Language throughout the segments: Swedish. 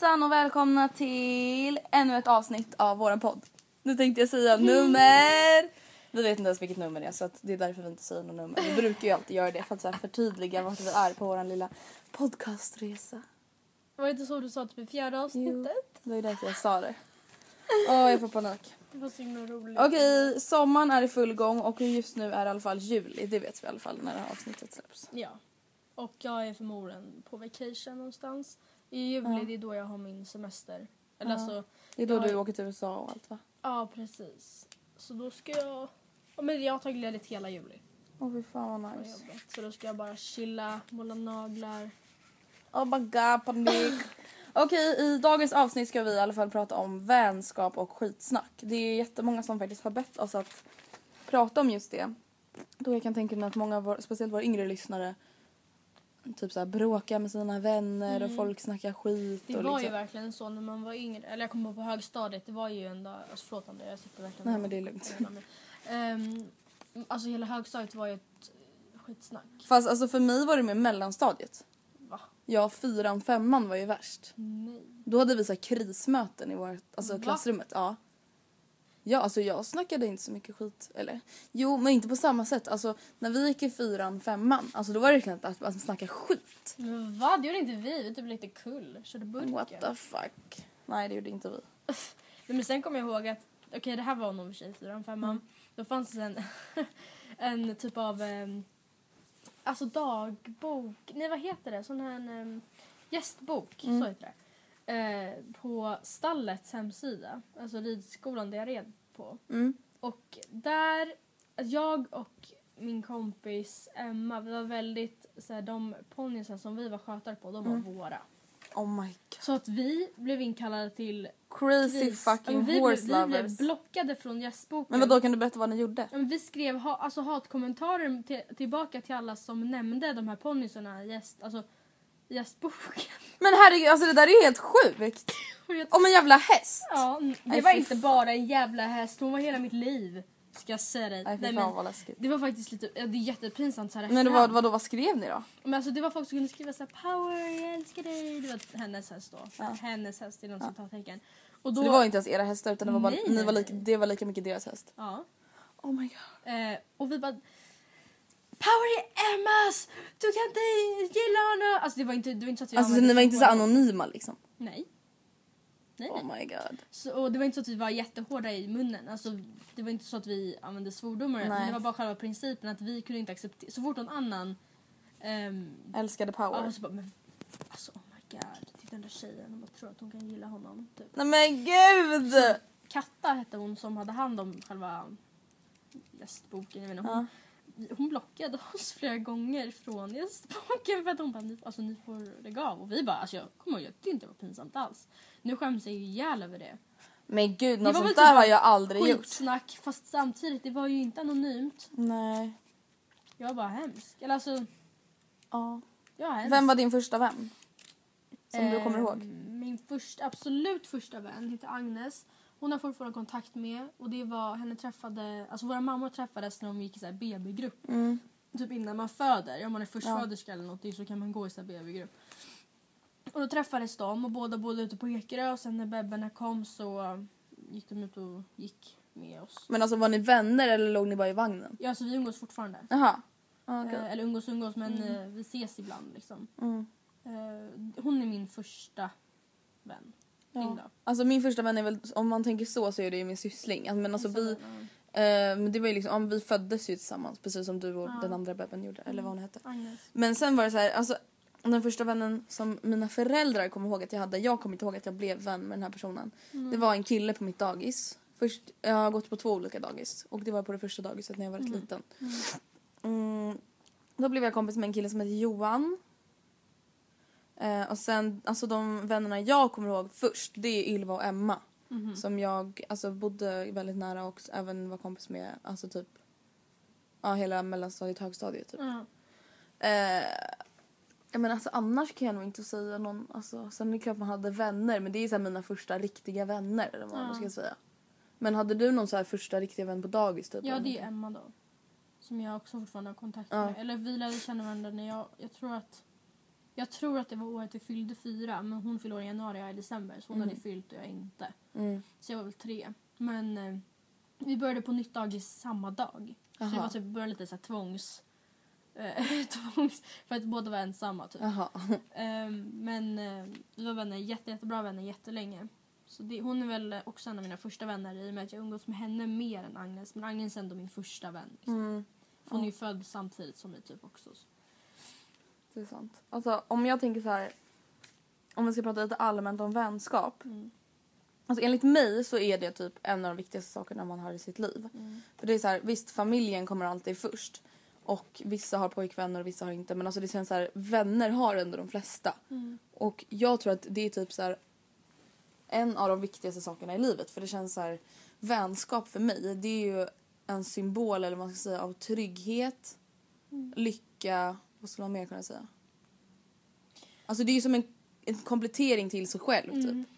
Hejsan och välkomna till ännu ett avsnitt av våran podd. Nu tänkte jag säga nummer. Vi vet inte ens vilket nummer det är så att det är därför vi inte säger något nummer. Vi brukar ju alltid göra det för att så här förtydliga vart vi är på våran lilla podcastresa. Var det inte så du sa typ i fjärde avsnittet? Det var ju därför jag sa det. Åh jag får panik. Det var så himla roligt. Okej, sommaren är i full gång och just nu är det i alla fall juli. Det vet vi i alla fall när det här avsnittet släpps. Ja. Och jag är förmodligen på vacation någonstans. I juli, det är då jag har min semester. Eller Ja. alltså, Det är då Ja. du åker till USA och allt va? ja precis. Så då ska jag... Ja, men jag har tagit ledigt hela juli Åh fy fan vad nice. Så då ska jag bara chilla, måla naglar. Oh my god, panik. Okej, i dagens avsnitt ska vi i alla fall prata om vänskap och skitsnack. Det är jättemånga som faktiskt har bett oss att prata om just det. Då jag kan tänka mig att många, speciellt våra yngre lyssnare, typ så här bråkar med sina vänner och folk snackar skit. Mm. Det var liksom. ju verkligen så när man var yngre. Eller jag kommer på högstadiet. Det var ju en dag... Alltså förlåt Andrea, jag sitter verkligen... Nej men det är lugnt. Um, alltså hela högstadiet var ju ett skitsnack. Fast alltså för mig var det med mellanstadiet. Va? Ja, fyran, femman var ju värst. Nej. Då hade vi så här krismöten i vårt, alltså Va? klassrummet. Ja. Ja, alltså jag snackade inte så mycket skit. Eller jo, men inte på samma sätt. Alltså när vi gick i fyran, femman, alltså då var det verkligen att man snackade skit. Vad? Det gjorde inte vi. Vi typ lite kul. Körde burken. What the fuck. Nej, det gjorde inte vi. Men sen kommer jag ihåg att, okej det här var nog för sig fyran, femman. Mm. Då fanns det en, en typ av, um, alltså dagbok, nej vad heter det, sån här um, gästbok, Mm. så heter det. Eh, på stallets hemsida, alltså ridskolan där jag red på. Mm. Och där, jag och min kompis Emma, vi var väldigt, så här, de ponnyerna som vi var skötare på, de var Mm. våra. Oh my god. Så att vi blev inkallade till Crazy kris. fucking vi, horse blev, vi blev lovers. blockade från gästboken. Men vad då kan du berätta vad ni gjorde? Vi skrev ha, alltså, hatkommentarer till, tillbaka till alla som nämnde de här ponnyerna i gäst, alltså, gästboken. Men herregud, alltså det där är ju helt sjukt. Om en jävla häst. ja, det Nej, var fy inte fan. bara en jävla häst, hon var hela mitt liv. Ska jag säga dig. Nej fy men, läskigt. det var faktiskt lite, ja, det är jättepinsamt så här Men det efterhand. var, vad, skrev ni då? Men alltså det var folk som kunde skriva så här power, jag älskar dig. Det var hennes häst då. Ja. Hennes häst inom citattecken. Och Så då, det var inte ens era hästar utan det var bara, Nej, ni nej, var lika, det var lika mycket deras häst. Ja. Oh my god. Eh, och vi bara Power är Emmas! Du kan inte gilla honom! Alltså det var inte, det var inte så att jag Alltså ni var inte så anonyma liksom. Nej. Nej, Oh nej. my god. Så, och det var inte så att vi var jättehårda i munnen. Alltså, det var inte så att vi använde svordomar. Nej. Det var bara själva principen att vi kunde inte acceptera... Så fort någon annan... Um, Älskade power. ja, så bara, men, alltså oh my god. Titta den där tjejen. Bara tror att hon kan gilla honom. Typ. Nej men gud! Katta hette hon som hade hand om själva gästboken. Jag vet inte, hon, hon blockade oss flera gånger från gästboken för att hon bara, ni, alltså, ni får lägga av. Och vi bara, alltså, jag kommer ihåg, jag tyckte inte det var pinsamt alls. Nu skäms jag ju ihjäl över det. Men gud, något var sånt där typ har jag aldrig gjort. Skitsnack, fast samtidigt, det var ju inte anonymt. Nej. Jag var bara hemsk. Eller alltså, Ja. jag hemsk. Vem var din första vän? Som du kommer Eh, ihåg? Min första, absolut första vän heter Agnes. Hon har fortfarande kontakt med och det var henne träffade, alltså våra mammor träffades när de gick i BB-grupp. Mm. Typ innan man föder, om man är förstföderska eller någonting så kan man gå i BB-grupp. Och då träffades de och båda bodde ute på Ekerö och sen när bebbarna kom så gick de ut och gick med oss. Men alltså var ni vänner eller låg ni bara i vagnen? Ja, så vi umgås fortfarande. Jaha. Ja, okej. Eh, eller umgås och umgås men eh, vi ses ibland liksom. Mm. Eh, hon är min första vän. Ja. Alltså min första vän är väl, om man tänker så så är det ju min syssling. Men alltså vi, eh, det var ju liksom, ja, vi föddes ju tillsammans precis som du och Ja. den andra bebben gjorde. Eller vad hon hette. Agnes. Men sen var det så här, alltså den första vännen som mina föräldrar kommer ihåg att jag hade, jag kommer inte ihåg att jag blev vän med den här personen. Det var en kille på mitt dagis. Först, jag har gått på två olika dagis och det var på det första dagiset när jag var rätt liten. Mm, då blev jag kompis med en kille som heter Johan. Eh, och sen, alltså de vännerna jag kommer ihåg först, det är Ylva och Emma. Mhm. Som jag alltså, bodde väldigt nära och även var kompis med, alltså typ, ja hela mellanstadiet, högstadiet typ. Ja. Eh, menar alltså annars kan jag nog inte säga någon, alltså sen är det klart man hade vänner men det är så mina första riktiga vänner eller vad man Ja. ska säga. Men hade du någon så här första riktiga vän på dagis typ? ja, det är? Emma då. Som jag också fortfarande har kontakt Ja. med. Eller vi lärde känna varandra när jag, jag tror att jag tror att det var året vi fyllde fyra men hon fyllde år i januari och jag i december så hon hade fyllt och jag inte. Mm. Så jag var väl tre. Men eh, vi började på nytt dagis samma dag. Så Jaha. jag var typ började lite så här tvångs... Eh, tvångs för att båda var ensamma typ. Ehm, men eh, vi var vänner, jätte, jättebra vänner jättelänge. Så det, hon är väl också en av mina första vänner i och med att jag umgås med henne mer än Agnes. Men Agnes är ändå min första vän. Liksom. Mm. Hon är ju född samtidigt som mig typ också. Så. Det är sant. Alltså om jag tänker så här. Om vi ska prata lite allmänt om vänskap. Mm. Alltså enligt mig så är det typ en av de viktigaste sakerna man har i sitt liv. Mm. För det är så här, visst familjen kommer alltid först. Och vissa har pojkvänner och vissa har inte. Men alltså det känns så här, vänner har ändå de flesta. Mm. Och jag tror att det är typ så här en av de viktigaste sakerna i livet. För det känns så här, vänskap för mig det är ju en symbol eller man ska säga av trygghet, lycka, vad skulle man mer kunna säga? Alltså det är ju som en, en komplettering till sig själv typ.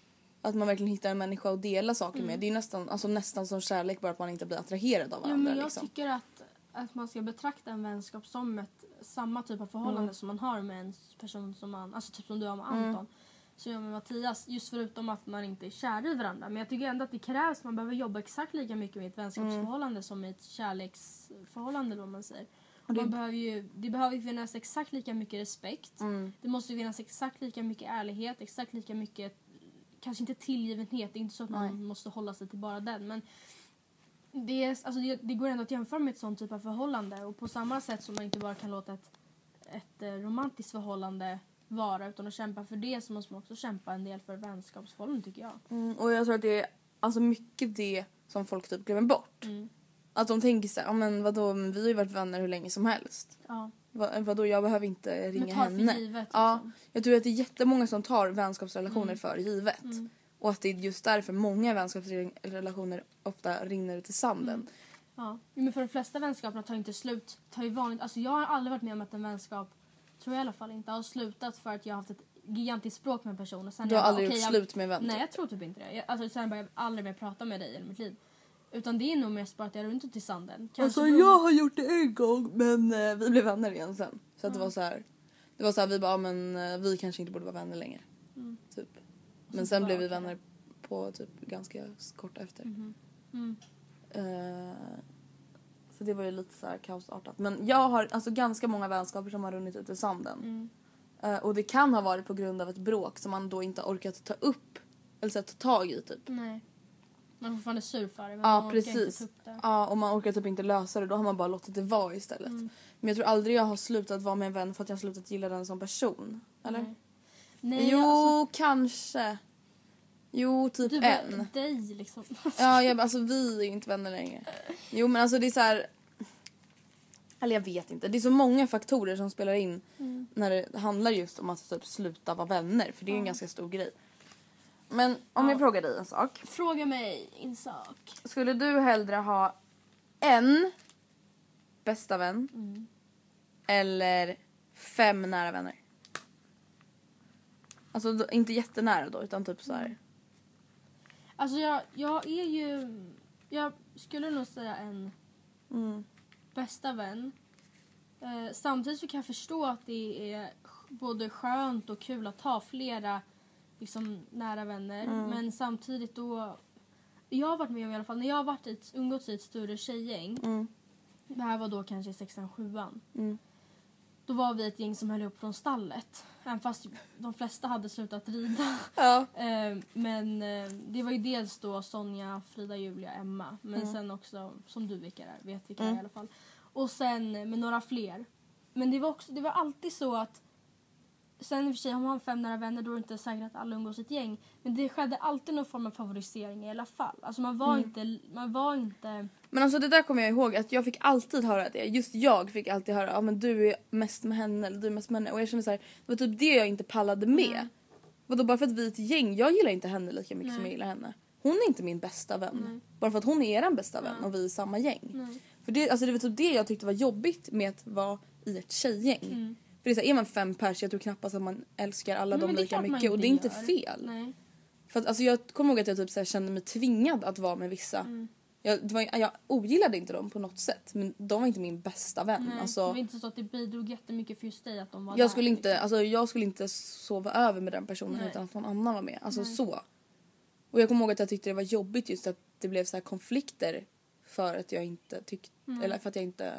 Att man verkligen hittar en människa att dela saker med. Det är nästan, alltså nästan som kärlek bara att man inte blir attraherad av Ja, varandra. men jag liksom. tycker att, att man ska betrakta en vänskap som ett samma typ av förhållande Mm. som man har med en person som man, alltså typ som du har med Anton. Så jag med Mattias, just förutom att man inte är kär i varandra. Men jag tycker ändå att det krävs, man behöver jobba exakt lika mycket med ett vänskapsförhållande som med ett kärleksförhållande vad man säger. Och det- Man behöver ju, det behöver finnas exakt lika mycket respekt. Mm. Det måste finnas exakt lika mycket ärlighet, exakt lika mycket, kanske inte tillgivenhet, det är inte så att man Nej. måste hålla sig till bara den. Men det, är, alltså det, det går ändå att jämföra med ett sånt typ av förhållande. Och på samma sätt som man inte bara kan låta ett, ett eh, romantiskt förhållande vara utan att kämpa för det så måste man också kämpa en del för vänskapsförhållanden tycker jag. Mm, och jag tror att det är alltså mycket det som folk typ glömmer bort. Mm. Att de tänker så här, ja men vadå, men vi har ju varit vänner hur länge som helst. Ja. Va, vadå, jag behöver inte ringa Men tar henne. för givet Ja, liksom. jag tror att det är jättemånga som tar vänskapsrelationer för givet. Mm. Och att det är just därför många vänskapsrelationer ofta rinner ut i sanden. Mm. Ja. Men för de flesta vänskaperna tar inte slut. Tar ju vanligt, alltså jag har aldrig varit med om att en vänskap, tror jag i alla fall inte, har slutat för att jag har haft ett gigantiskt språk med en person. Och sen Du har jag bara, aldrig okej, gjort jag- slut med en vän? Nej typ. jag tror typ inte det. Jag, alltså, sen har jag aldrig mer prata med dig i mitt liv. Utan det är nog mest bara att jag runt i sanden. Kanske Alltså beror- jag har gjort det en gång men eh, vi blev vänner igen sen. Så att det var så här. Det var så här, vi bara, "Ja, men eh, vi kanske inte borde vara vänner längre. Mm. Typ. Men sen bara, blev vi vänner på typ ganska kort efter. Mm. Eh, så det var ju lite så här kaosartat. Men jag har alltså ganska många vänskaper som har runnit ut i sanden. Mm. Eh, och det kan ha varit på grund av ett bråk som man då inte orkat ta upp eller så här, ta tag i typ. Nej. Man är fortfarande sur för det men Ja, man orkar inte precis. ta upp det. Ja, och man orkar typ inte lösa det. Då har man bara låtit det vara istället. Mm. Men jag tror aldrig jag har slutat vara med en vän för att jag har slutat gilla den som person. Eller? Nej. Nej, jo, alltså, kanske. Jo, typ du en. bara, dig liksom. Ja, jag, alltså vi är inte vänner längre. Jo, men alltså det är så här... Eller jag vet inte. Det är så många faktorer som spelar in Mm. när det handlar just om att typ sluta vara vänner. För det är ju en ganska stor grej. Men om jag frågar dig en sak. Fråga mig en sak. Skulle du hellre ha en bästa vän Mm. eller fem nära vänner? Alltså då, inte jättenära då utan typ så här. Alltså jag, jag är ju... Jag skulle nog säga en Mm. bästa vän. Eh, samtidigt så kan jag förstå att det är både skönt och kul att ha flera liksom, nära vänner. Mm. Men samtidigt då... Jag har varit med om i alla fall, när jag har varit i ett, umgåtts i ett större tjejgäng. Mm. Det här var då kanske i sexan, sjuan. Mm. Då var vi ett gäng som höll upp från stallet. Även fast de flesta hade slutat rida. Ja. Eh, men eh, det var ju dels då Sonja, Frida, Julia, Emma. Men sen också, som du vilka är, vet vilka det är i alla fall. Och sen med några fler. Men det var, också, det var alltid så att Sen i och för sig, har man fem nära vänner då är det inte säkert att alla umgås i ett gäng. Men det skedde alltid någon form av favorisering i alla fall. Alltså man var inte... Man var inte... Men alltså det där kommer jag ihåg att jag fick alltid höra det. Just jag fick alltid höra ja men du är mest med henne eller du är mest med henne. Och jag kände så här, det var typ det jag inte pallade med. Vadå bara för att vi är ett gäng, jag gillar inte henne lika mycket som jag gillar henne. Hon är inte min bästa vän. Bara för att hon är er bästa vän och vi är samma gäng. För det, alltså det var typ det jag tyckte var jobbigt med att vara i ett tjejgäng. För det är, så här, är man fem pers, jag tror knappast att man älskar alla Nej, dem lika mycket. Och det är inte gör. fel. Nej. För att, alltså, jag kommer ihåg att jag typ, så här, kände mig tvingad att vara med vissa. Mm. Jag, var, jag ogillade inte dem på något sätt men de var inte min bästa vän. Nej. Alltså, Det var inte så att det bidrog jättemycket för just dig att de var där. jag, skulle inte, liksom. alltså, jag skulle inte sova över med den personen Nej. utan att någon annan var med. Alltså så. Och jag kommer ihåg att jag tyckte det var jobbigt just att det blev så här konflikter för att jag inte tyckte, eller för att jag inte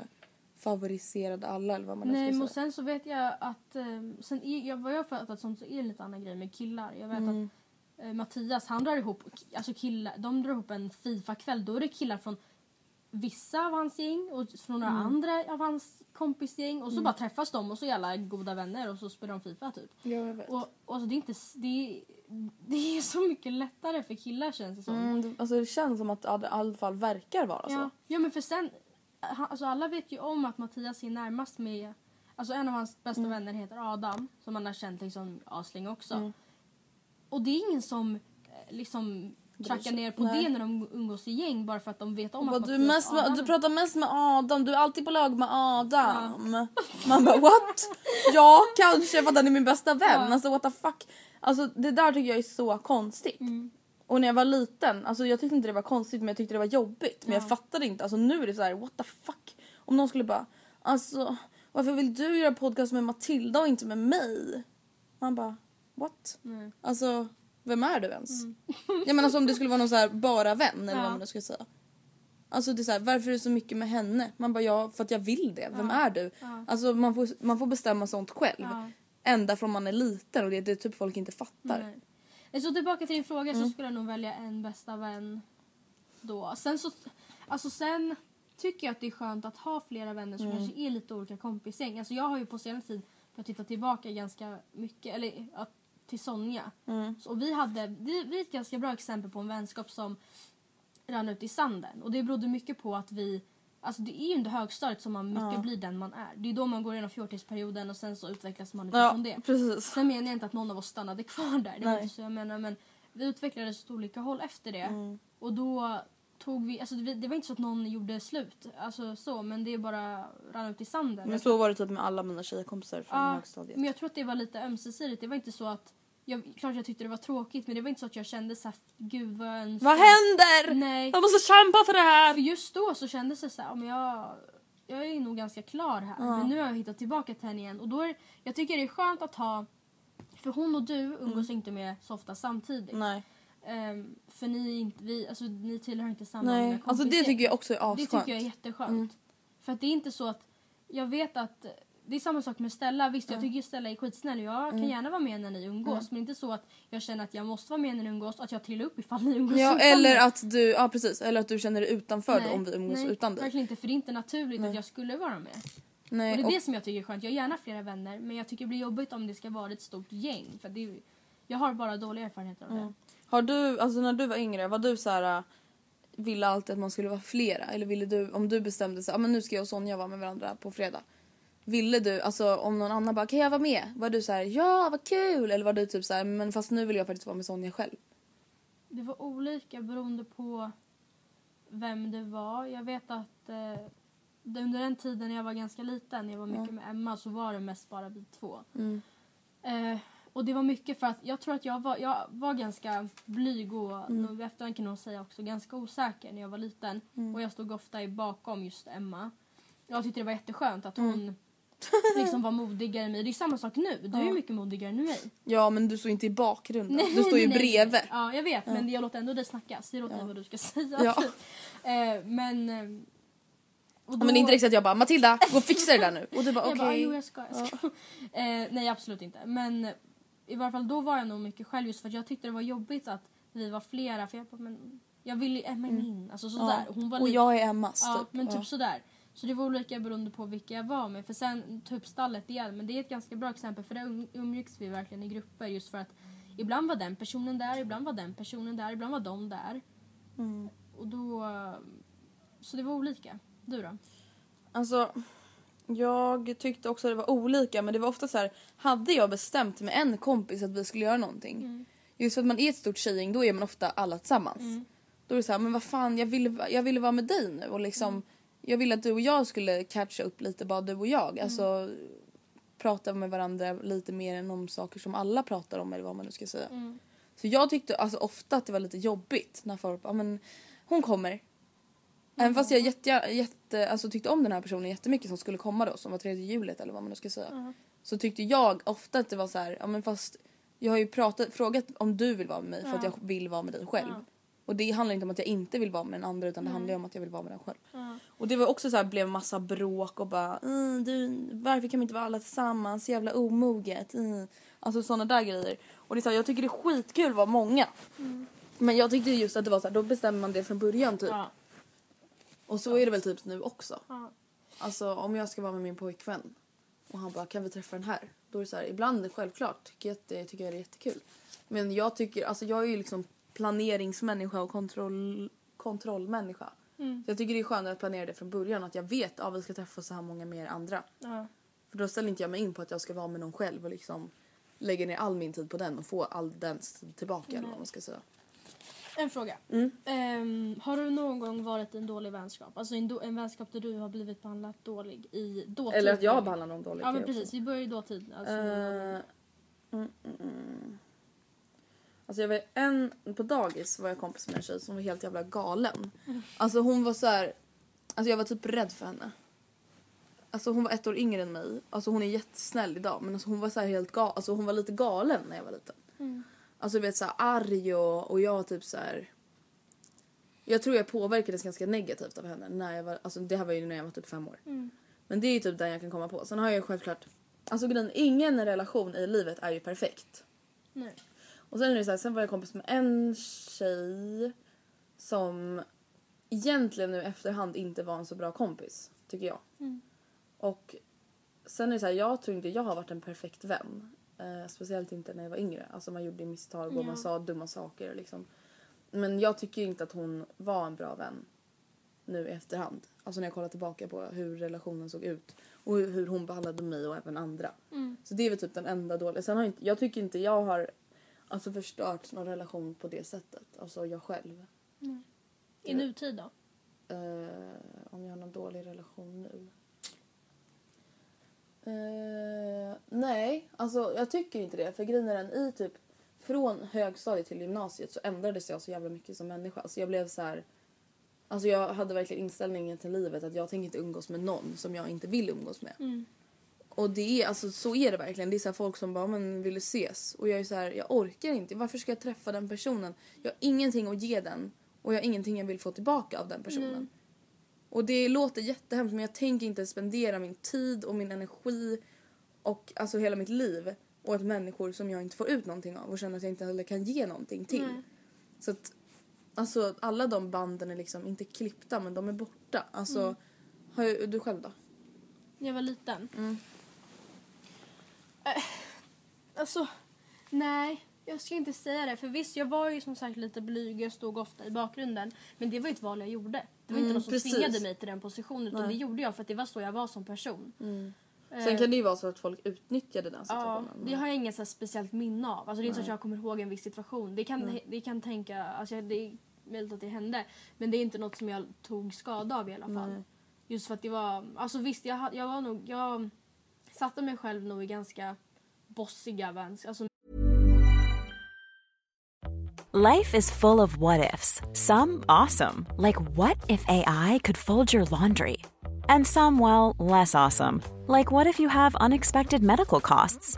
favoriserade alla eller vad man Nej ska men säga. sen så vet jag att, eh, sen är, jag, vad jag har fattat som så är det lite annan grej med killar. Jag vet Mm. att eh, Mattias han drar ihop, alltså killar, de drar ihop en Fifa-kväll. Då är det killar från vissa av hans gäng och från några Mm. andra av hans kompisgäng. Och så bara träffas de och så är alla goda vänner och så spelar de Fifa typ. Ja, jag vet. Och, och alltså, det, är inte, det, är, det är så mycket lättare för killar känns det som. Mm, det- alltså, det känns som att det i alla fall verkar vara så. Ja. ja men för sen, han, alltså alla vet ju om att Mattias är närmast med, alltså en av hans bästa Mm. vänner heter Adam som han har känt liksom aslänge också. Och det är ingen som eh, liksom trackar ner på Nej. det när de umgås i gäng bara för att de vet om Bara, att du, mest med, du pratar mest med Adam, du är alltid på lag med Adam. Man bara what? ja kanske för att han är min bästa vän. Ja. Alltså what the fuck. Alltså det där tycker jag är så konstigt. Mm. Och när jag var liten, alltså jag tyckte inte det var konstigt men jag tyckte det var jobbigt. Men Ja. jag fattade inte, alltså nu är det så här: what the fuck. Om någon skulle bara, alltså varför vill du göra podcast med Matilda och inte med mig? Man bara, what? Nej. Alltså vem är du ens? Jag menar alltså om det skulle vara någon så här bara vän eller Mm. Ja. vad man nu ska säga. Alltså det är så här, varför är det så mycket med henne? Man bara ja för att jag vill det. Vem är du? Ja. Alltså man får, man får bestämma sånt själv. Ja. Ända från man är liten och det är det typ folk inte fattar. Nej. Så tillbaka till din fråga Mm. så skulle jag nog välja en bästa vän då. Sen så, alltså sen tycker jag att det är skönt att ha flera vänner som Mm. kanske är lite olika kompisgäng. Alltså jag har ju på senare tid börjat titta tillbaka ganska mycket, eller ja, till Sonja. Mm. Så vi hade, vi, vi är ett ganska bra exempel på en vänskap som rann ut i sanden. Och det berodde mycket på att vi Alltså det är ju under högstadiet som man mycket Ja. blir den man är. Det är då man går igenom fjortisperioden och sen så utvecklas man Ja utifrån det. precis. Sen menar jag inte att någon av oss stannade kvar där. Det var inte så jag menar. Men vi utvecklades åt olika håll efter det. Mm. Och då tog vi, alltså det var inte så att någon gjorde slut. Alltså så, men det bara rann ut i sanden. Men så var det typ med alla mina tjejkompisar från Ja, högstadiet. men jag tror att det var lite ömsesidigt. Det var inte så att, jag, klart jag tyckte det var tråkigt men det var inte så att jag kände så här, gud vad jag önskar. Vad händer? Nej. Jag måste kämpa för det här! För just då så kändes det så här, men jag, jag är nog ganska klar här. Men nu har jag hittat tillbaka till henne igen. Och då är, jag tycker det är skönt att ha, för hon och du umgås inte med så ofta samtidigt. Mm. Nej. Ehm, för ni, inte, vi, alltså, ni tillhör inte samma Nej. mina Alltså det tycker jag också är Det asskönt. tycker jag är jätteskönt. För att det är inte så att, jag vet att det är samma sak med Stella. Visst, jag tycker Stella är skitsnäll. Jag Mm. kan gärna vara med när ni umgås. Men inte så att jag känner att jag måste vara med när ni umgås och att jag trillar upp ifall ni umgås Ja utan eller mig. att du, ja precis, eller att du känner dig utanför Nej, om vi umgås nej, utan dig. verkligen inte. För det är inte naturligt att jag skulle vara med. Nej, Och det är och- det som jag tycker är skönt. Jag har gärna flera vänner men jag tycker det blir jobbigt om det ska vara ett stort gäng. För det är, jag har bara dåliga erfarenheter av det. Har du, alltså när du var yngre, var du så här äh, ville alltid att man skulle vara flera? Eller ville du, om du bestämde sig, ah, men nu ska jag och Sonja vara med varandra på fredag. Ville du, alltså om någon annan bara kan jag vara med? Var du så här ja vad kul? Eller var du typ så här men fast nu vill jag faktiskt vara med Sonja själv? Det var olika beroende på vem det var. Jag vet att eh, under den tiden när jag var ganska liten, jag var mycket med Emma, så var det mest bara vi två. Mm. Eh, och det var mycket för att jag tror att jag var, jag var ganska blyg och mm. i efterhand kan någon säga också ganska osäker när jag var liten. Mm. Och jag stod ofta i bakom just Emma. Jag tyckte det var jätteskönt att Mm. liksom var modigare än mig. Det är samma sak nu. Du är mycket modigare än mig. Ja men du står inte i bakgrunden, du står ju nej, nej. bredvid. Ja, jag vet. Men jag låter ändå dig snacka. Säg åt mig vad du ska säga. Ja. typ. Eh, men... eh, och Ja, men det är inte riktigt att jag bara Matilda gå och fixa det där nu. Och du bara Jag bara, okej. jo jag ska. Jag ska. eh, nej absolut inte. Men eh, i varje fall då var jag nog mycket själv just för att jag tyckte det var jobbigt att vi var flera. För jag bara, men jag vill ju Emma är min. Alltså sådär. Hon var Och lite- jag är Emmas Ja, typ. men typ Ja. sådär. Så det var olika beroende på vilka jag var med. För sen typ stallet igen. Men det är ett ganska bra exempel för där um- umgicks vi verkligen i grupper just för att ibland var den personen där, ibland var den personen där, ibland var de där. Mm. Och då... Så det var olika. Du då? Alltså, jag tyckte också det var olika men det var ofta så här, hade jag bestämt med en kompis att vi skulle göra någonting. Just för att man är ett stort tjejgäng då är man ofta alla tillsammans. Då är det så här, men vad fan jag ville, jag ville vara med dig nu och liksom jag ville att du och jag skulle catcha upp lite bara du och jag. Alltså prata med varandra lite mer än om saker som alla pratar om eller vad man nu ska säga. Så jag tyckte alltså ofta att det var lite jobbigt när folk bara, men hon kommer. Även fast jag jätte, jätte, alltså tyckte om den här personen jättemycket som skulle komma då som var tredje hjulet eller vad man nu ska säga. Så tyckte jag ofta att det var så här, ja men fast jag har ju pratat, frågat om du vill vara med mig för att jag vill vara med dig själv. Och det handlar inte om att jag inte vill vara med den andra utan det handlar om att jag vill vara med den själv. Och det var också så här, blev massa bråk och bara mm, du, varför kan vi inte vara alla tillsammans, jävla omoget. Mm. Alltså sådana där grejer. Och det är så här, jag tycker det är skitkul att vara många. Men jag tyckte just att det var så här, då bestämmer man det från början typ. Ja. Och så är det väl typ nu också. Ja. Alltså om jag ska vara med min pojkvän och han bara kan vi träffa den här? Då är det så här, ibland självklart tycker jag det, tycker jag det är jättekul. Men jag tycker, alltså jag är ju liksom planeringsmänniska och kontroll, kontrollmänniska. Mm. Så jag tycker det är skönare att planera det från början att jag vet att ja, vi ska träffa så här många mer andra. Ja. För då ställer inte jag mig in på att jag ska vara med någon själv och liksom lägga ner all min tid på den och få all den tillbaka eller vad man ska säga. En fråga. Mm. Ehm, har du någon gång varit i en dålig vänskap? Alltså en, en vänskap där du har blivit behandlad dålig i dåtid? Eller att jag behandlar någon dåligt. Ja men det också. precis, vi börjar i dåtid. Alltså, mm, mm. Alltså jag var en, på dagis var jag kompis med en tjej som var helt jävla galen. Alltså hon var så här, alltså jag var typ rädd för henne. Alltså hon var ett år yngre än mig. Alltså hon är jättesnäll idag men alltså hon var så här helt gal, alltså hon var lite galen när jag var liten. Alltså du vet så här arg och, och jag typ så här. Jag tror jag påverkades ganska negativt av henne när jag var, alltså det här var ju när jag var typ fem år. Men det är ju typ den jag kan komma på. Sen har jag ju självklart, alltså grejen, ingen relation i livet är ju perfekt. nej. Och sen är det så här, sen var jag kompis med en tjej som egentligen nu efterhand inte var en så bra kompis, tycker jag. Och sen är det så här, jag tror inte jag har varit en perfekt vän. Eh, speciellt inte när jag var yngre. Alltså man gjorde misstag och man sa dumma saker liksom. Men jag tycker inte att hon var en bra vän nu i efterhand. Alltså när jag kollar tillbaka på hur relationen såg ut och hur, hon behandlade mig och även andra. Så det är väl typ den enda dåliga. Sen har jag, inte, jag tycker inte jag har alltså förstört någon relation på det sättet. Alltså jag själv. I nutid då? Eh, om jag har någon dålig relation nu. Eh, nej, alltså jag tycker inte det. För grejen är den i typ från högstadiet till gymnasiet så ändrades jag så jävla mycket som människa. Alltså jag blev så här. Alltså jag hade verkligen inställningen till livet att jag tänker inte umgås med någon som jag inte vill umgås med. Och det är alltså så är det verkligen. Det är så folk som bara men vill ses och jag är så här jag orkar inte. Varför ska jag träffa den personen? Jag har ingenting att ge den och jag har ingenting jag vill få tillbaka av den personen. Och det låter jättehemskt men jag tänker inte spendera min tid och min energi och alltså hela mitt liv åt människor som jag inte får ut någonting av och känner att jag inte heller kan ge någonting till. Nej. Så att alltså alla de banden är liksom inte klippta men de är borta. Alltså har ju, du själv då? Jag var liten. Mm. Eh, alltså, nej. Jag ska inte säga det. För visst, jag var ju som sagt lite blyg. Jag stod ofta i bakgrunden. Men det var ju ett val jag gjorde. Det var inte Mm, någon som precis. tvingade mig till den positionen. Utan Nej. det gjorde jag för att det var så jag var som person. Sen kan det ju vara så att folk utnyttjade den Ja, situationen. det har jag inget så speciellt minne av. Alltså, det är inte så att jag kommer ihåg en viss situation. Det kan, det kan tänka, alltså, det är möjligt att det hände. Men det är inte något som jag tog skada av i alla fall. Nej. Just för att det var, alltså visst jag, jag var nog, jag satte mig själv nog i ganska bossiga väns, alltså Life is full of what ifs. Some awesome, like what if AI could fold your laundry? And some, well, less awesome, like what if you have unexpected medical costs?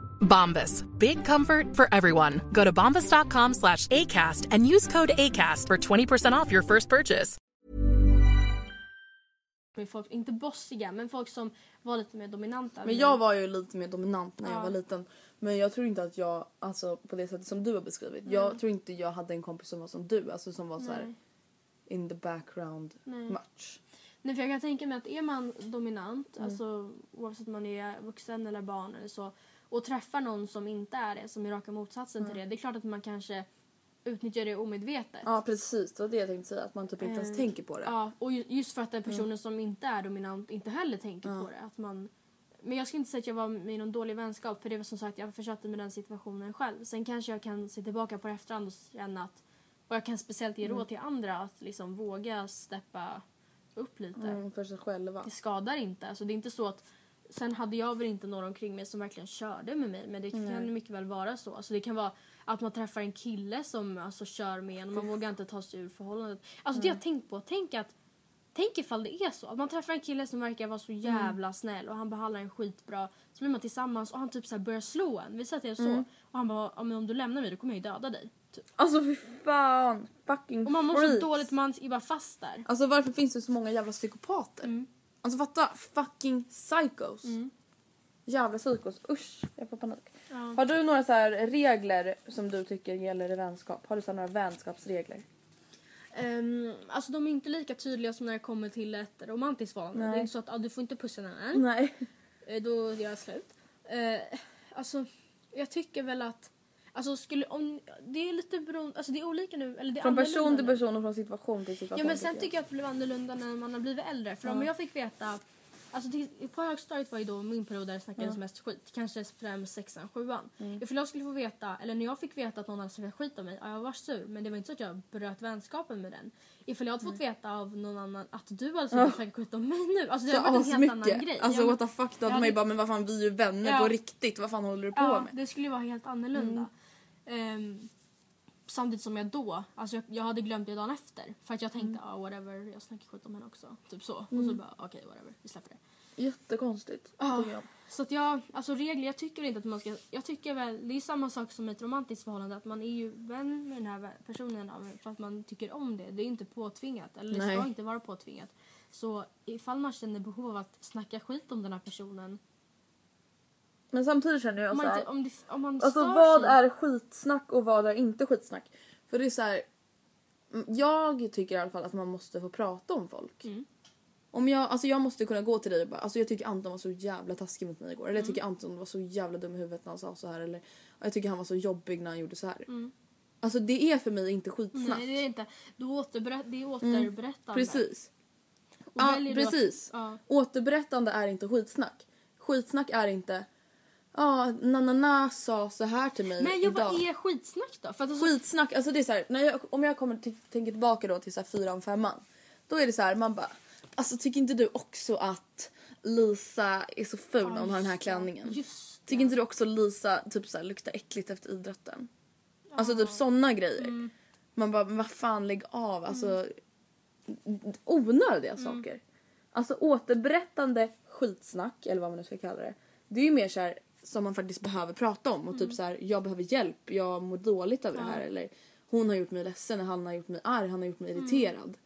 Bombas. Big comfort for everyone. Go to bombas.com slash ACAST and use code ACAST for 20% off your first purchase. folk, inte bossiga, men folk som var lite mer dominanta. Men jag var ju lite mer dominant när jag Ja. var liten. Men jag tror inte att jag, alltså på det sättet som du har beskrivit. Jag tror inte jag hade en kompis som var som du. Alltså som var så här Nej. in the background Nej. much. Nej, för jag kan tänka mig att är man dominant, Mm. alltså oavsett om man är vuxen eller barn eller så, och träffar någon som inte är det, som är raka motsatsen till det, det är klart att man kanske utnyttjar det omedvetet. Ja precis, det var det jag tänkte säga. Att man typ inte ens Eh, tänker på det. Ja, och ju- just för att den personen som inte är dominant inte heller tänker på det. Att man, men jag ska inte säga att jag var med i någon dålig vänskap för det var som sagt, jag försatte mig i den situationen själv. Sen kanske jag kan se tillbaka på det efterhand och känna att, och jag kan speciellt ge råd till andra att liksom våga steppa upp lite. Mm, för sig själva. Det skadar inte. Alltså, det är inte så att Sen hade jag väl inte någon omkring mig som verkligen körde med mig men det kan mycket väl vara så. Alltså, det kan vara att man träffar en kille som alltså, kör med en och man vågar inte ta sig ur förhållandet. Alltså det har jag tänkt på. Tänk att Tänk ifall det är så. Att man träffar en kille som verkar vara så jävla snäll och han behandlar en skitbra. Så blir man tillsammans och han typ så här börjar slå en. Vi säger att det är så. Och han bara, om du lämnar mig då kommer jag ju döda dig. Typ. Alltså fy fan! Fucking Och man mår så dåligt man är bara fast där. Alltså varför finns det så många jävla psykopater? Mm. Alltså fatta, fucking psychos. Jävla psykos, usch jag får panik. Ja. Har du några så här regler som du tycker gäller i vänskap? Har du så här några vänskapsregler? Um, alltså de är inte lika tydliga som när det kommer till ett romantiskt förhållande. Det är inte så att ah, du får inte pussa någon annan. Nej. Eh, Då gör jag slut. Uh, alltså jag tycker väl att Alltså skulle om, det är lite beroende, alltså det är olika nu. Eller det är Från person till person och från situation till situation. Ja men sen tycker jag att det blev annorlunda när man har blivit äldre. För om jag fick veta, alltså det, på högstadiet var ju då min period där det snackades mest skit. Kanske främst sexan, sjuan. Ifall jag skulle få veta, eller när jag fick veta att någon hade snackat skit om mig, ja, jag var sur. Men det var inte så att jag bröt vänskapen med den. Ifall jag hade fått veta av någon annan att du hade snackat skit om mig nu. Alltså det hade varit en helt annan grej. Alltså what the fuck, då hade man ju bara men vad fan vi är ju vänner på riktigt. Vad fan håller du på med? det skulle ju vara helt annorlunda. Ehm, samtidigt som jag då, alltså jag, jag hade glömt det dagen efter. För att jag tänkte, Mm. ja whatever, jag snackar skit om henne också. Typ så. Och så bara, okej whatever, vi släpper det. Jättekonstigt. Ja. jag. Så att jag, alltså regler, jag tycker inte att man ska, jag tycker väl, det är samma sak som ett romantiskt förhållande, att man är ju vän med den här personen för att man tycker om det. Det är inte påtvingat, eller det Nej. ska inte vara påtvingat. Så ifall man känner behov av att snacka skit om den här personen, Men samtidigt känner jag om så man, här, inte, om, det, om man Alltså vad sig, är skitsnack och vad är inte skitsnack? För det är så här. mm, Jag tycker i alla fall att man måste få prata om folk. Mm. Om jag, alltså jag måste kunna gå till dig och bara alltså jag tycker Anton var så jävla taskig mot mig igår. Eller jag Mm. tycker Anton var så jävla dum i huvudet när han sa så här. Eller jag tycker han var så jobbig när han gjorde så här. Mm. Alltså det är för mig inte skitsnack. Nej det är inte, du återberätt, det är återberättande. Precis. Och Ja du att- precis. ja. Återberättande är inte skitsnack. Skitsnack är inte Ja, na-na-na sa så här till mig Men jag, idag. vad är skitsnack då? För att alltså, Skitsnack, alltså det är så här, när jag, om jag kommer tänker tillbaka då till så här fyran, femman. Då är det så här, man bara, alltså tycker inte du också att Lisa är så ful när hon har den här klänningen? Just det. Tycker inte du också Lisa typ så här, luktar äckligt efter idrotten? Alltså typ såna grejer. Mm. Man bara, men vad fan lägg av. Alltså onödiga Mm. saker. Alltså återberättande skitsnack eller vad man nu ska kalla det. Det är ju mer så här som man faktiskt behöver prata om och Mm. typ så här jag behöver hjälp, jag mår dåligt över det här eller hon har gjort mig ledsen, han har gjort mig arg, han har gjort mig Mm. irriterad.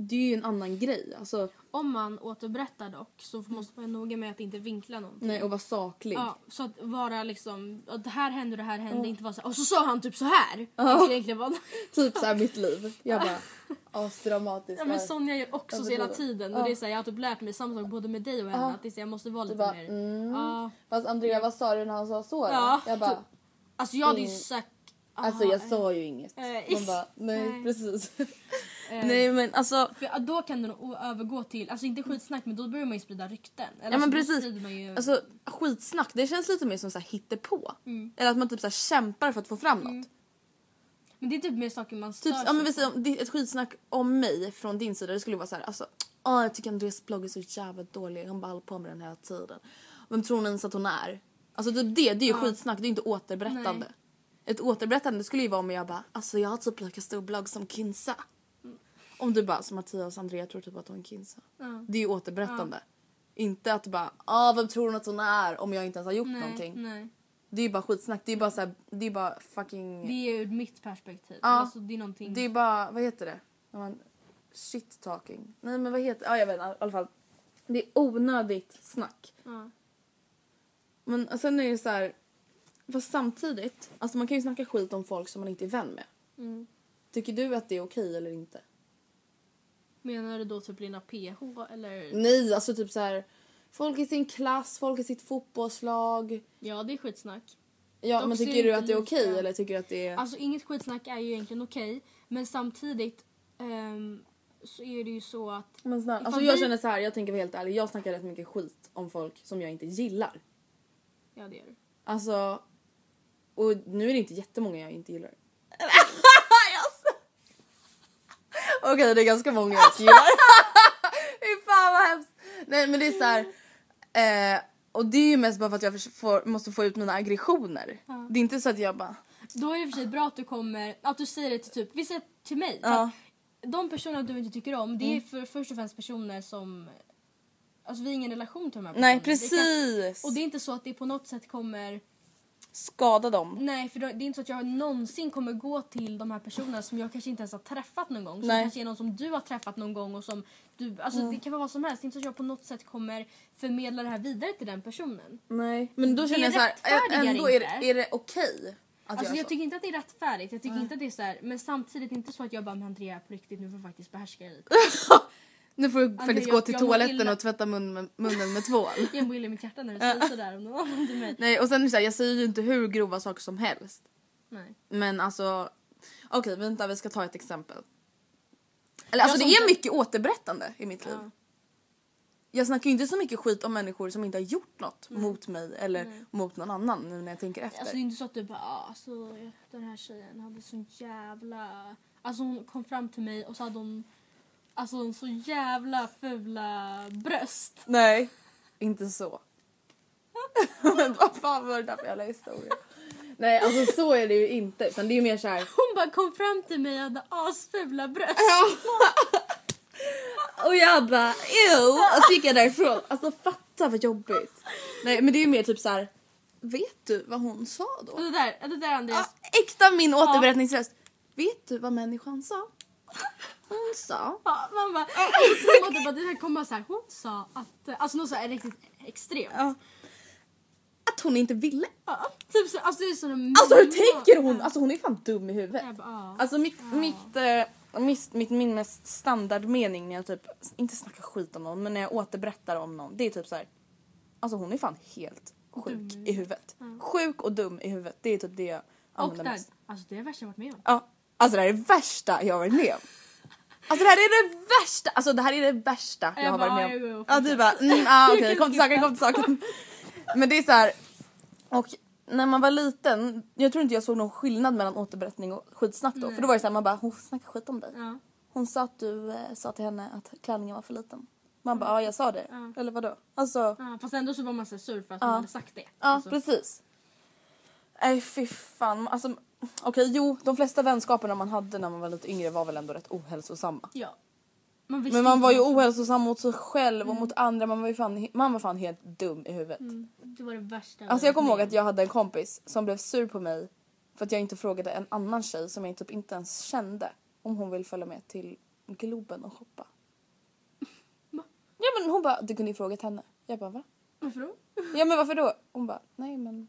Det är ju en annan grej. Alltså, Om man återberättar dock så måste man vara noga med att inte vinkla någonting. nej och vara saklig. Ja, så att vara liksom, att det här hände och det här hände, inte vara så här, och så sa han typ så här. Ska egentligen vara... Typ så här mitt liv. Jag bara asdramatiskt. Ja men Sonja gör också så hela tiden och det är så här, jag har typ lärt mig samma sak både med dig och henne att det är så här, jag måste vara lite bara, mer... mm. Ja. Fast Andrea vad sa du när han sa så då? Ja. Jag bara Alltså jag hade ju Mm. sagt... Alltså aha, jag sa ju inget. Eh, Man bara, nej, nej. precis. eh, nej men alltså. För ja, då kan det nog övergå till, alltså inte skitsnack men då börjar man ju sprida rykten. Eller Ja men så då precis. ju, Alltså skitsnack det känns lite mer som så här hittepå. Mm. Eller att man typ så här kämpar för att få fram något. men det är typ mer saker man stör Typ, ja, men vi säger, ett skitsnack om mig från din sida det skulle vara så här, alltså, åh, jag tycker Andreas blogg är så jävla dålig, hon bara håller på med den hela tiden. Vem tror hon ens att hon är? Alltså typ det, det är ju skitsnack, det är inte återberättande. Nej. Ett återberättande skulle ju vara om jag bara, alltså jag har typ lika stor blogg som Kinsa. Om du bara, som Mattias och Andrea tror typ att hon är Kinsa. Ja. Det är ju återberättande. Inte att bara, ah, vem tror hon att hon är om jag inte ens har gjort nej, någonting. Nej. Det är ju bara skitsnack, det är bara så här, det är bara fucking... Det är ur mitt perspektiv. Ja. Alltså, det är någonting... Det är bara, vad heter det? När man, shit talking. Nej men vad heter Ja jag vet inte, i alla fall. Det är onödigt snack. Ja. Men sen är det så här. Fast samtidigt, alltså man kan ju snacka skit om folk som man inte är vän med. Mm. Tycker du att det är okej eller inte? Menar du då typ dina PH eller? Nej, alltså typ så här. Folk i sin klass, folk i sitt fotbollslag. Ja det är skitsnack. Ja Dock men tycker du att det är okej lika- eller tycker du att det är... Alltså inget skitsnack är ju egentligen okej. Men samtidigt ehm, så är det ju så att... men snälla, alltså jag vi- känner så här, jag tänker vara helt ärlig. Jag snackar rätt mycket skit om folk som jag inte gillar. Ja det gör du. Alltså... Och nu är det inte jättemånga jag inte gillar. Okej, det är ganska många jag inte gillar. Fy fan vad hemskt. Nej men det är så här. Eh, och det är ju mest bara för att jag får, måste få ut mina aggressioner. Det är inte så att jag bara... Då är det för sig bra att du kommer, att du säger det till typ, vi säger till mig. Ja. De personer du inte tycker om, det är för, först och främst personer som, alltså vi har ingen relation till de här personerna. Nej Det kan, precis! och det är inte så att det på något sätt kommer, Skada dem. nej för det är inte så att jag någonsin kommer gå till de här personerna som jag kanske inte ens har träffat någon gång. Som Nej. kanske är någon som du har träffat någon gång och som du, alltså det kan vara vad som helst. Det är inte så att jag på något sätt kommer förmedla det här vidare till den personen. Nej. Men då känner jag så här, ändå är det, är det okej att Alltså jag så? tycker inte att det är rättfärdigt, jag tycker inte att det är så här, men samtidigt inte så att jag bara men Andrea på riktigt nu får du faktiskt behärska dig lite. Nu får du faktiskt jag- gå till toaletten och tvätta mun med, munnen med tvål. Jag mår illa i mitt hjärta när du säger sådär om någon till mig. Nej och sen är det så här, jag säger ju inte hur grova saker som helst. Nej. Men alltså, okej vänta vi ska ta ett exempel. Eller alltså det är mycket återberättande i mitt liv. Ja. Jag snackar ju inte så mycket skit om människor som inte har gjort något mot mig eller mot någon annan nu när jag tänker efter. Alltså det är inte så att du bara alltså den här tjejen hade sån jävla... Alltså hon kom fram till mig och så hade hon alltså en så jävla fula bröst. Nej, inte så. Men vad fan var det där för jävla historia? Nej alltså så är det ju inte utan det är ju mer så här. Hon bara kom fram till mig och hade asfula bröst. Och jag bara ew! Och så gick jag därifrån. Alltså fatta vad jobbigt. Nej men det är ju mer typ så här. Vet du vad hon sa då? Det där, det där Andreas. Ja, äkta min återberättningsröst. Vet du vad människan sa? Hon sa. Ja, man bara, jag tror typ att det ska komma så här. Hon sa att, alltså något så här riktigt extremt. Ja. Att hon inte ville. Ja, typ så, alltså det är såna Alltså hur tänker hon? Alltså hon är fan dum i huvudet. Jag bara, ja. Alltså mitt, mitt, eh, mitt, mitt, min mest standardmening när jag typ, inte snackar skit om någon men när jag återberättar om någon det är typ så här. Alltså hon är fan helt sjuk i huvudet. Sjuk och dum i huvudet. Det är typ det jag Och använder där, mest. alltså det är det värsta jag varit med om. Ja, alltså det här är det värsta jag har varit med om. Alltså det här är det värsta, alltså det här är det värsta jag, Jag har bara, varit ja, med om. Ja du bara, mm, ah, okej kom till saken, kom till saken. Men det är så här. och när man var liten, jag tror inte jag såg någon skillnad mellan återberättning och skitsnack då. För då var det så här, man bara, hon snackar skit om dig. Ja. Hon sa att du eh, sa till henne att klänningen var för liten. Man bara, ja jag sa det. Eller vadå? Alltså, Ja, fast ändå så var man så sur för att hon hade sagt det. ja Alltså, precis. Nej fy fan. Alltså, Okej jo, de flesta vänskaperna man hade när man var lite yngre var väl ändå rätt ohälsosamma. ja. Man visste Men man inte var ju vad- ohälsosam mot sig själv och mot andra. Man var ju fan, man var fan helt dum i huvudet. Det var det värsta Alltså jag kommer ihåg att jag hade en kompis som blev sur på mig för att jag inte frågade en annan tjej som jag typ inte ens kände om hon vill följa med till Globen och shoppa. Ja men hon bara, du kunde ju frågat henne. Jag bara va? Varför då? Ja men varför då? Hon bara, nej men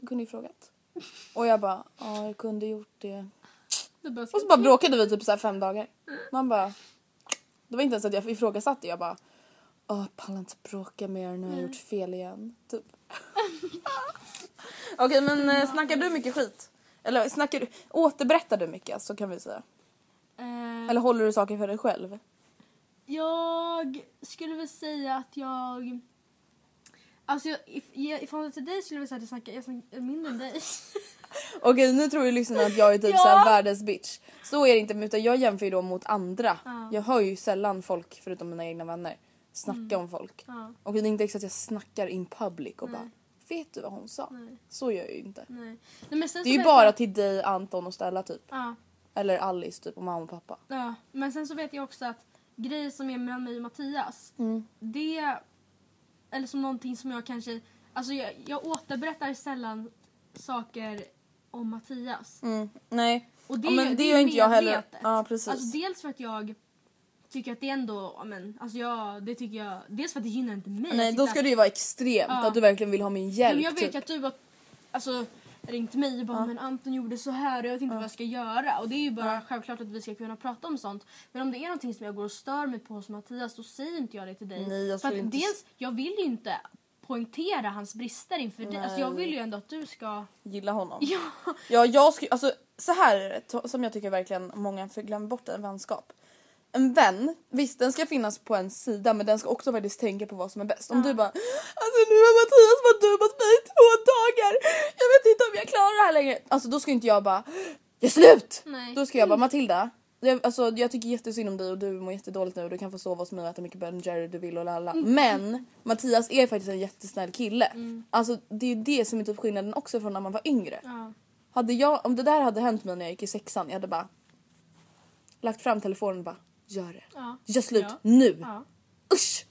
du kunde ju frågat. Och jag bara, ja jag kunde gjort det. Och så bara bråkade vi typ så här fem dagar. Man bara, det var inte ens att jag ifrågasatte, jag bara, åh jag pallar inte bråka mer nu har jag gjort fel igen. Typ. Okej men eh, snackar du mycket skit? Eller snackar du, återberättar du mycket så kan vi säga. Eh, Eller håller du saker för dig själv? Jag skulle väl säga att jag... Alltså jag, if, till dig skulle jag väl säga att jag snackar, mindre än dig. Okej nu tror ju lyssnarna att jag är typ Ja. såhär världens bitch. Så är det inte utan jag jämför ju då mot andra. Ja. Jag hör ju sällan folk förutom mina egna vänner snacka om folk. Mm. Ja, Och det är inte så att jag snackar in public och Nej. bara Vet du vad hon sa? nej, Så gör jag ju inte. nej. nej Det är ju bara jag, till dig, Anton och Stella typ. ja, Eller Alice typ och mamma och pappa. ja, men sen så vet jag också att grejer som är mellan mig och Mattias, Mm. det... Eller som någonting som jag kanske... Alltså jag, jag återberättar sällan saker om Mattias. Mm. Nej. Och det, Ja, men det är gör inte jag heller. Ja, precis. Alltså dels för att jag tycker att det ändå, ja, men, alltså jag, det tycker jag, dels för att det gynnar inte mig. Nej att då ska det ju vara extremt. Ja. Att du verkligen vill ha min hjälp. men jag vet typ. att du var, alltså ringt mig och bara men Anton gjorde så här och jag vet inte vad jag ska göra. Och det är ju bara självklart att vi ska kunna prata om sånt. Men om det är någonting som jag går och stör mig på hos Mattias då säger inte jag det till dig. Nej, jag För att inte- dels, jag vill ju inte poängtera hans brister inför dig. Alltså jag vill ju ändå att du ska... Gilla honom. Ja. Ja, jag skulle, alltså så här är det som jag tycker verkligen många glömmer bort en vänskap. En vän, visst den ska finnas på en sida men den ska också faktiskt tänka på vad som är bäst. Om du bara alltså nu har Mattias varit dum mot mig i två dagar. Jag vet inte om jag klarar det här längre. Alltså då ska inte jag bara gör slut. Nej. Då ska jag bara Matilda. Jag, alltså, jag tycker jättesynd om dig och du mår jättedåligt nu och du kan få sova hos mig och äta mycket Ben Jerry du vill och lalla. Men Mattias är faktiskt en jättesnäll kille. Alltså det är ju det som är typ skillnaden också från när man var yngre. Ja. Hade jag, om det där hade hänt mig när jag gick i sexan, jag hade bara lagt fram telefonen och bara gör det. Ja. Gör slut Ja. nu. Ja. Usch!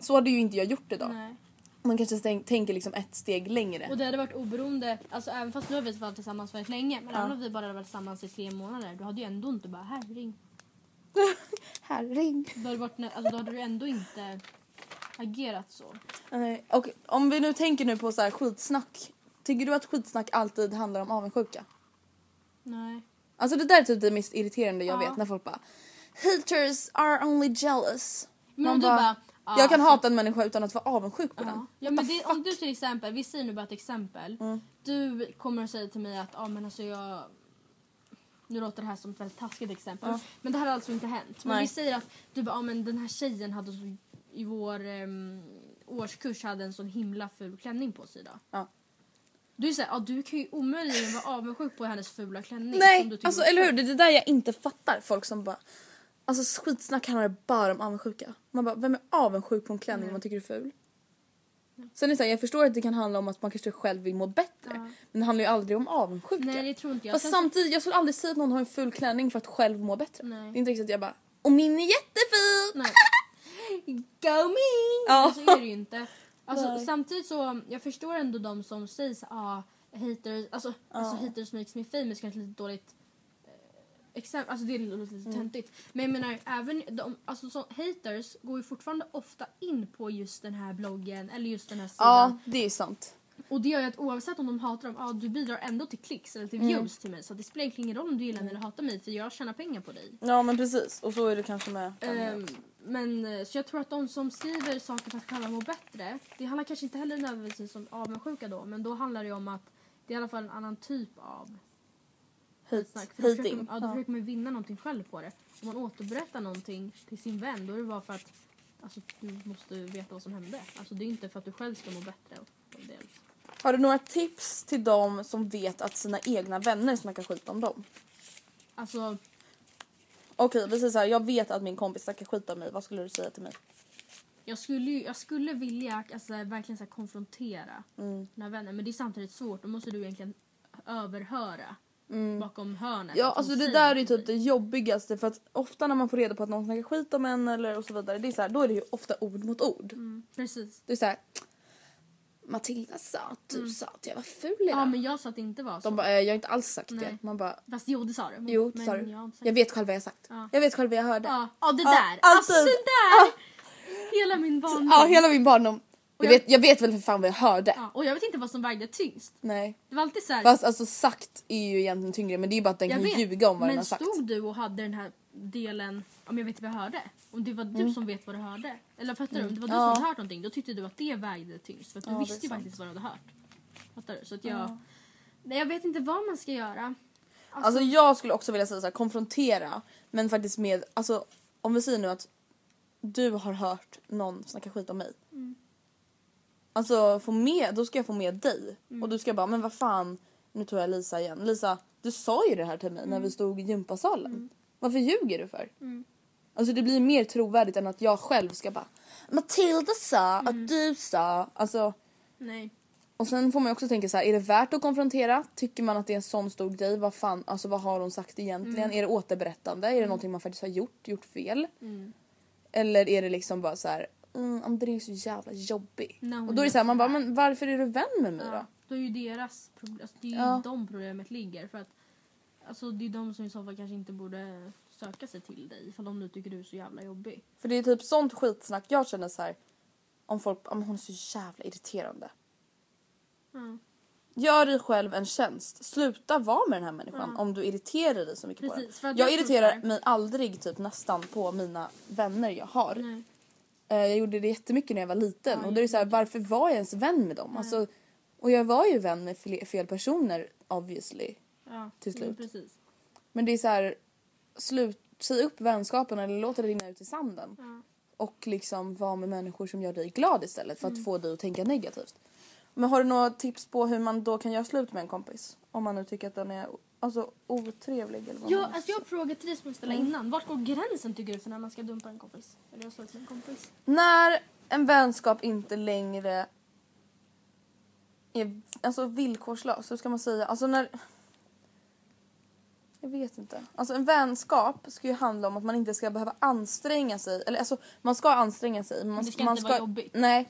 Så hade ju inte jag gjort idag. Nej. Man kanske tänk, tänker liksom ett steg längre. Och det hade varit oberoende, alltså även fast nu har vi varit tillsammans väldigt länge men även om vi bara hade varit tillsammans i tre månader då hade ju ändå inte bara här ring. Här, ring. Då hade, varit, alltså, då hade du ändå inte agerat så. Nej, Och om vi nu tänker nu på så här skitsnack. Tycker du att skitsnack alltid handlar om avundsjuka? Nej. Alltså det där är typ det mest irriterande jag Ja. vet när folk bara Haters are only jealous. Men Man du bara, ja, jag kan alltså- hata en människa utan att vara avundsjuk på Ja, den. ja men det, om du till exempel, vi säger nu bara ett exempel. Mm. Du kommer och säger till mig att ja men alltså jag nu låter det här som ett väldigt taskigt exempel. Men det här har alltså inte hänt. Men Nej. vi säger att du bara, ja men den här tjejen hade så, i vår um, årskurs hade en sån himla ful klänning på sig idag. Ja. Du är såhär, ja du kan ju omöjligen vara avundsjuk på hennes fula klänning. Nej, alltså eller hur? Det är det där jag inte fattar. Folk som bara... Alltså skitsnack handlar bara om avundsjuka. Man bara, vem är avundsjuk på en klänning man tycker är ful? Sen är det så här, jag förstår att det kan handla om att man kanske själv vill må bättre. Men det handlar ju aldrig om avundsjuka. Nej det tror inte jag. Fast samtidigt, jag skulle aldrig säga att någon har en ful klänning för att själv må bättre. Nej. Det är inte riktigt att jag bara, och min är jättefin! Nej. Go me! Ja. Så är det ju inte. Alltså, Nej. samtidigt så, jag förstår ändå de som säger ah, haters, alltså, alltså haters makes me famous kanske lite dåligt exempel, alltså det låter lite Mm. töntigt. Men jag menar även de, alltså så, haters går ju fortfarande ofta in på just den här bloggen eller just den här sidan. Ja, det är sant. Och det gör ju att oavsett om de hatar dem, ja du bidrar ändå till klicks eller till Mm. views till mig. Så det spelar egentligen ingen roll om du gillar mig eller hatar mig för jag tjänar pengar på dig. Ja men precis, och så är det kanske med Ehm, men eh, så jag tror att de som skriver saker för att själva må bättre, det handlar kanske inte heller nödvändigtvis om avundsjuka då, men då handlar det om att det är i alla fall en annan typ av Snack. För då försöker, ja, då försöker man vinna någonting själv på det. Om man återberättar någonting till sin vän, då är det bara för att alltså, du måste veta vad som hände. Alltså det är inte för att du själv ska må bättre. Liksom. Har du några tips till dem som vet att sina egna vänner snackar skit om dem? Alltså, Okej, vi säger så här, jag vet att min kompis snackar skit om mig. Vad skulle du säga till mig? jag skulle, jag skulle vilja alltså, verkligen så här, konfrontera mina vänner, men det är samtidigt svårt. Då måste du egentligen överhöra bakom hörnet. Ja, alltså det där är ju typ det jobbigaste för att ofta när man får reda på att någon snackar skit om en eller och så vidare, det är så här, då är det ju ofta ord mot ord. Mm, precis. Det är så här. Matilda sa att du sa att jag var ful idag. Ja, men jag sa att det inte var så. De bara, eh, jag har inte alls sagt det. Nej. Man bara, Fast jo, det sa du. jo det sa du. Jag, Jag vet själv vad jag sagt. Ja. Jag vet själv vad jag hörde. Ja, ja det Ja, där. alltså alltid. det där! Hela min barndom. Ja, hela min barndom. Jag jag- vet, jag vet väl för fan vad jag hörde. Ja, och jag vet inte vad som vägde tyngst. Nej. Det var alltid så här. Fast alltså sagt är ju egentligen tyngre men det är ju bara att den jag kan vet, ljuga om vad den men har sagt. stod du och hade den här delen, om jag vet vad jag hörde. Om det var du som vet vad du hörde. Eller fattar du? Om det var du Mm. Ja. som hade hört någonting då tyckte du att det vägde tyngst. För att du Ja, visste faktiskt vad du hade hört. Fattar du? Så att jag... Nej, jag vet inte vad man ska göra. Alltså jag skulle också vilja säga så här, konfrontera men faktiskt med, alltså om vi säger nu att du har hört någon snacka skit om mig. Mm. Alltså få med, då ska jag få med dig Mm. och du ska bara men vad fan, nu tror jag Lisa igen. Lisa, du sa ju det här till mig Mm. när vi stod i gympasalen. Varför ljuger du för? Alltså det blir mer trovärdigt än att jag själv ska bara Matilda sa Mm. att du sa, alltså Nej. och sen får man också tänka så här, är det värt att konfrontera? Tycker man att det är en sån stor grej? Vad fan, alltså vad har hon sagt egentligen? Mm. Är det återberättande? Är det någonting man faktiskt har gjort, gjort fel? Eller är det liksom bara så här, mm, André är så jävla jobbig. Hon och då är det gör så här, så man bara, men varför är du vän med mig Ja, då? då är ju deras problem, alltså det är ju Ja. de problemet ligger. För att alltså, det är de som i så fall kanske inte borde söka sig till dig ifall de nu tycker du är så jävla jobbig. För det är typ sånt skitsnack jag känner så här. om folk, men hon är så jävla irriterande. Ja. Gör dig själv en tjänst. Sluta vara med den här människan om du irriterar dig så mycket på Precis, för den. Jag, irriterar mig aldrig typ nästan på mina vänner jag har. Nej. Eh, Jag gjorde det jättemycket när jag var liten Ja, och då är det så här, varför var jag ens vän med dem? Alltså, och jag var ju vän med fel, personer obviously. Ja, Till jo, slut. precis. Men det är så här, slut, säg upp vänskapen eller låt det rinna ut i sanden. Ja. Och liksom vara med människor som gör dig glad istället för att Mm. få dig att tänka negativt. Men har du några tips på hur man då kan göra slut med en kompis? Om man nu tycker att den är alltså, otrevlig eller vad Ja, man alltså jag frågat till dig som jag ställde Mm. innan. Vart går gränsen tycker du för när man ska dumpa en kompis? Eller med en kompis? När en vänskap inte längre är alltså villkorslös, hur ska man säga? Alltså när... Jag vet inte. Alltså en vänskap ska ju handla om att man inte ska behöva anstränga sig. Eller alltså man ska anstränga sig. Men man, det ska man inte vara jobbigt. Nej,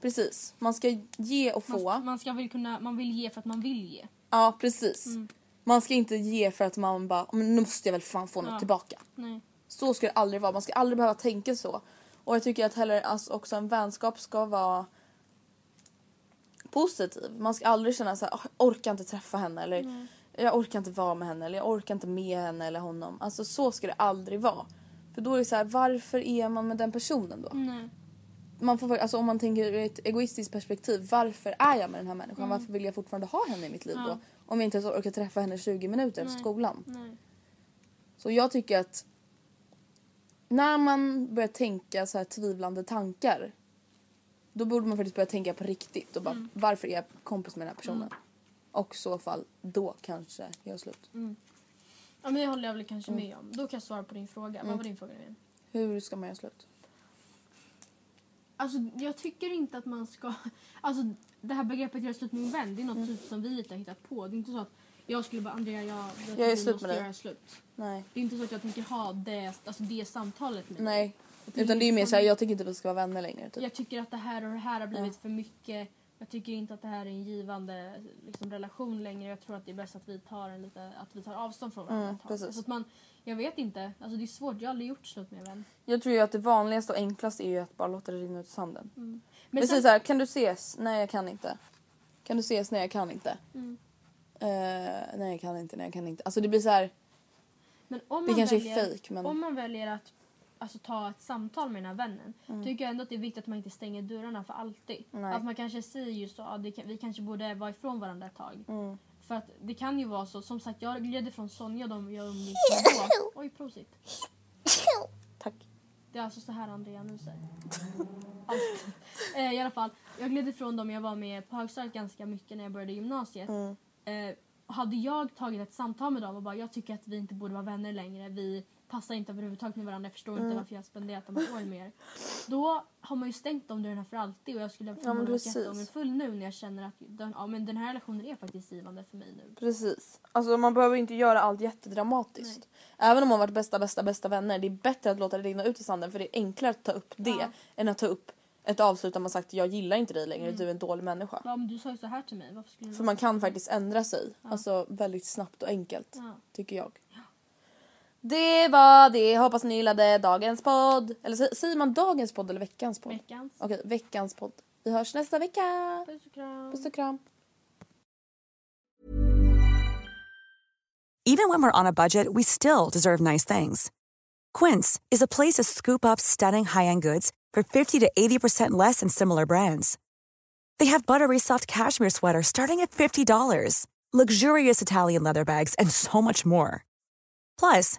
precis. Man ska ge och få. Man, man ska väl kunna, man vill ge för att man vill ge. Ja, precis. Mm. Man ska inte ge för att man bara, men nu måste jag väl fan få något Ja. tillbaka. Nej. Så ska det aldrig vara. Man ska aldrig behöva tänka så. Och jag tycker att heller alltså också en vänskap ska vara positiv. Man ska aldrig känna så här, "Åh, jag orkar inte träffa henne eller jag orkar inte vara med henne eller jag orkar inte med henne eller honom. Alltså så ska det aldrig vara. För då är det så här, varför är man med den personen då? Nej. Man får, alltså om man tänker ur ett egoistiskt perspektiv, varför är jag med den här människan? Varför vill jag fortfarande ha henne i mitt liv då? Om jag inte ens orkar träffa henne 20 minuter efter skolan. Nej. Så jag tycker att när man börjar tänka så här tvivlande tankar då borde man faktiskt börja tänka på riktigt och bara varför är jag kompis med den här personen? Och i så fall då kanske göra slut. Ja, men det håller jag väl kanske Mm. med om. Då kan jag svara på din fråga. Vad var din fråga igen? Hur ska man göra slut? Alltså, jag tycker inte att man ska... Alltså, det här begreppet göra slut med min vän, det är något Mm. typ som vi lite har hittat på. Det är inte så att jag skulle bara Andrea, jag, jag, Jag är slut med dig." slut. Nej. Det är inte så att jag tänker ha det, alltså det samtalet med dig. Nej. Jag tycker Utan det är ju mer såhär, jag tycker inte vi ska vara vänner längre. Typ. Jag tycker att det här och det här har blivit för mycket. Jag tycker inte att det här är en givande liksom, relation längre. Jag tror att det är bäst att vi tar, en lite, att vi tar avstånd från varandra Mm, tag. precis. Så att man, jag vet inte. Alltså, det är svårt. Jag har aldrig gjort slut med en vän. Jag tror ju att det vanligaste och enklaste är ju att bara låta det rinna ut i sanden. Men Men sen- sen... så här, kan du ses? Nej jag kan inte. Kan du ses? Nej jag kan inte. Mm. Eh, nej jag kan inte, nej jag kan inte. Alltså det blir så här. Men om Det man kanske är väljer, fejk, men- Om man väljer att alltså, ta ett samtal med den här vännen Mm. tycker jag ändå att det är viktigt att man inte stänger dörrarna för alltid. Nej. Att man kanske säger just ja, det kan, vi kanske borde vara ifrån varandra ett tag. Mm. För att det kan ju vara så, som sagt jag gled ifrån Sonja och de jag umgicks med då. Oj prosit. Tack. Det är alltså så här Andrea nu säger. Allt. Eh, I alla fall, jag gled ifrån dem jag var med på högstadiet ganska mycket när jag började gymnasiet. Mm. Eh, hade jag tagit ett samtal med dem och bara jag tycker att vi inte borde vara vänner längre, vi passar inte överhuvudtaget med varandra, jag förstår Mm. inte varför jag spenderat de här åren med er. Då har man ju stängt de dörrarna för alltid och jag skulle Ja, förmodligen precis. jätteångerfull nu när jag känner att den, ja, men den här relationen är faktiskt givande för mig nu. Precis. Alltså man behöver inte göra allt jättedramatiskt. Även om man varit bästa bästa bästa vänner. Det är bättre att låta det rinna ut i sanden för det är enklare att ta upp det Ja. än att ta upp ett avslut där man sagt jag gillar inte dig längre, Mm. du är en dålig människa. Ja men du sa ju så här till mig, varför skulle För man kan faktiskt ändra sig. Alltså väldigt snabbt och enkelt. Ja. Tycker jag. Det var det. Hoppas ni gillade dagens podd. Eller sä- säger man dagens podd eller veckans podd? Veckans. Okej, veckans podd. Vi hörs nästa vecka. Puss och kram. Puss och kram. Even when we're on a budget, we still deserve nice things. Quince is a place to scoop up stunning high-end goods for 50 to 80% less than similar brands. They have buttery soft cashmere sweaters starting at $50, luxurious Italian leather bags, and so much more. Plus,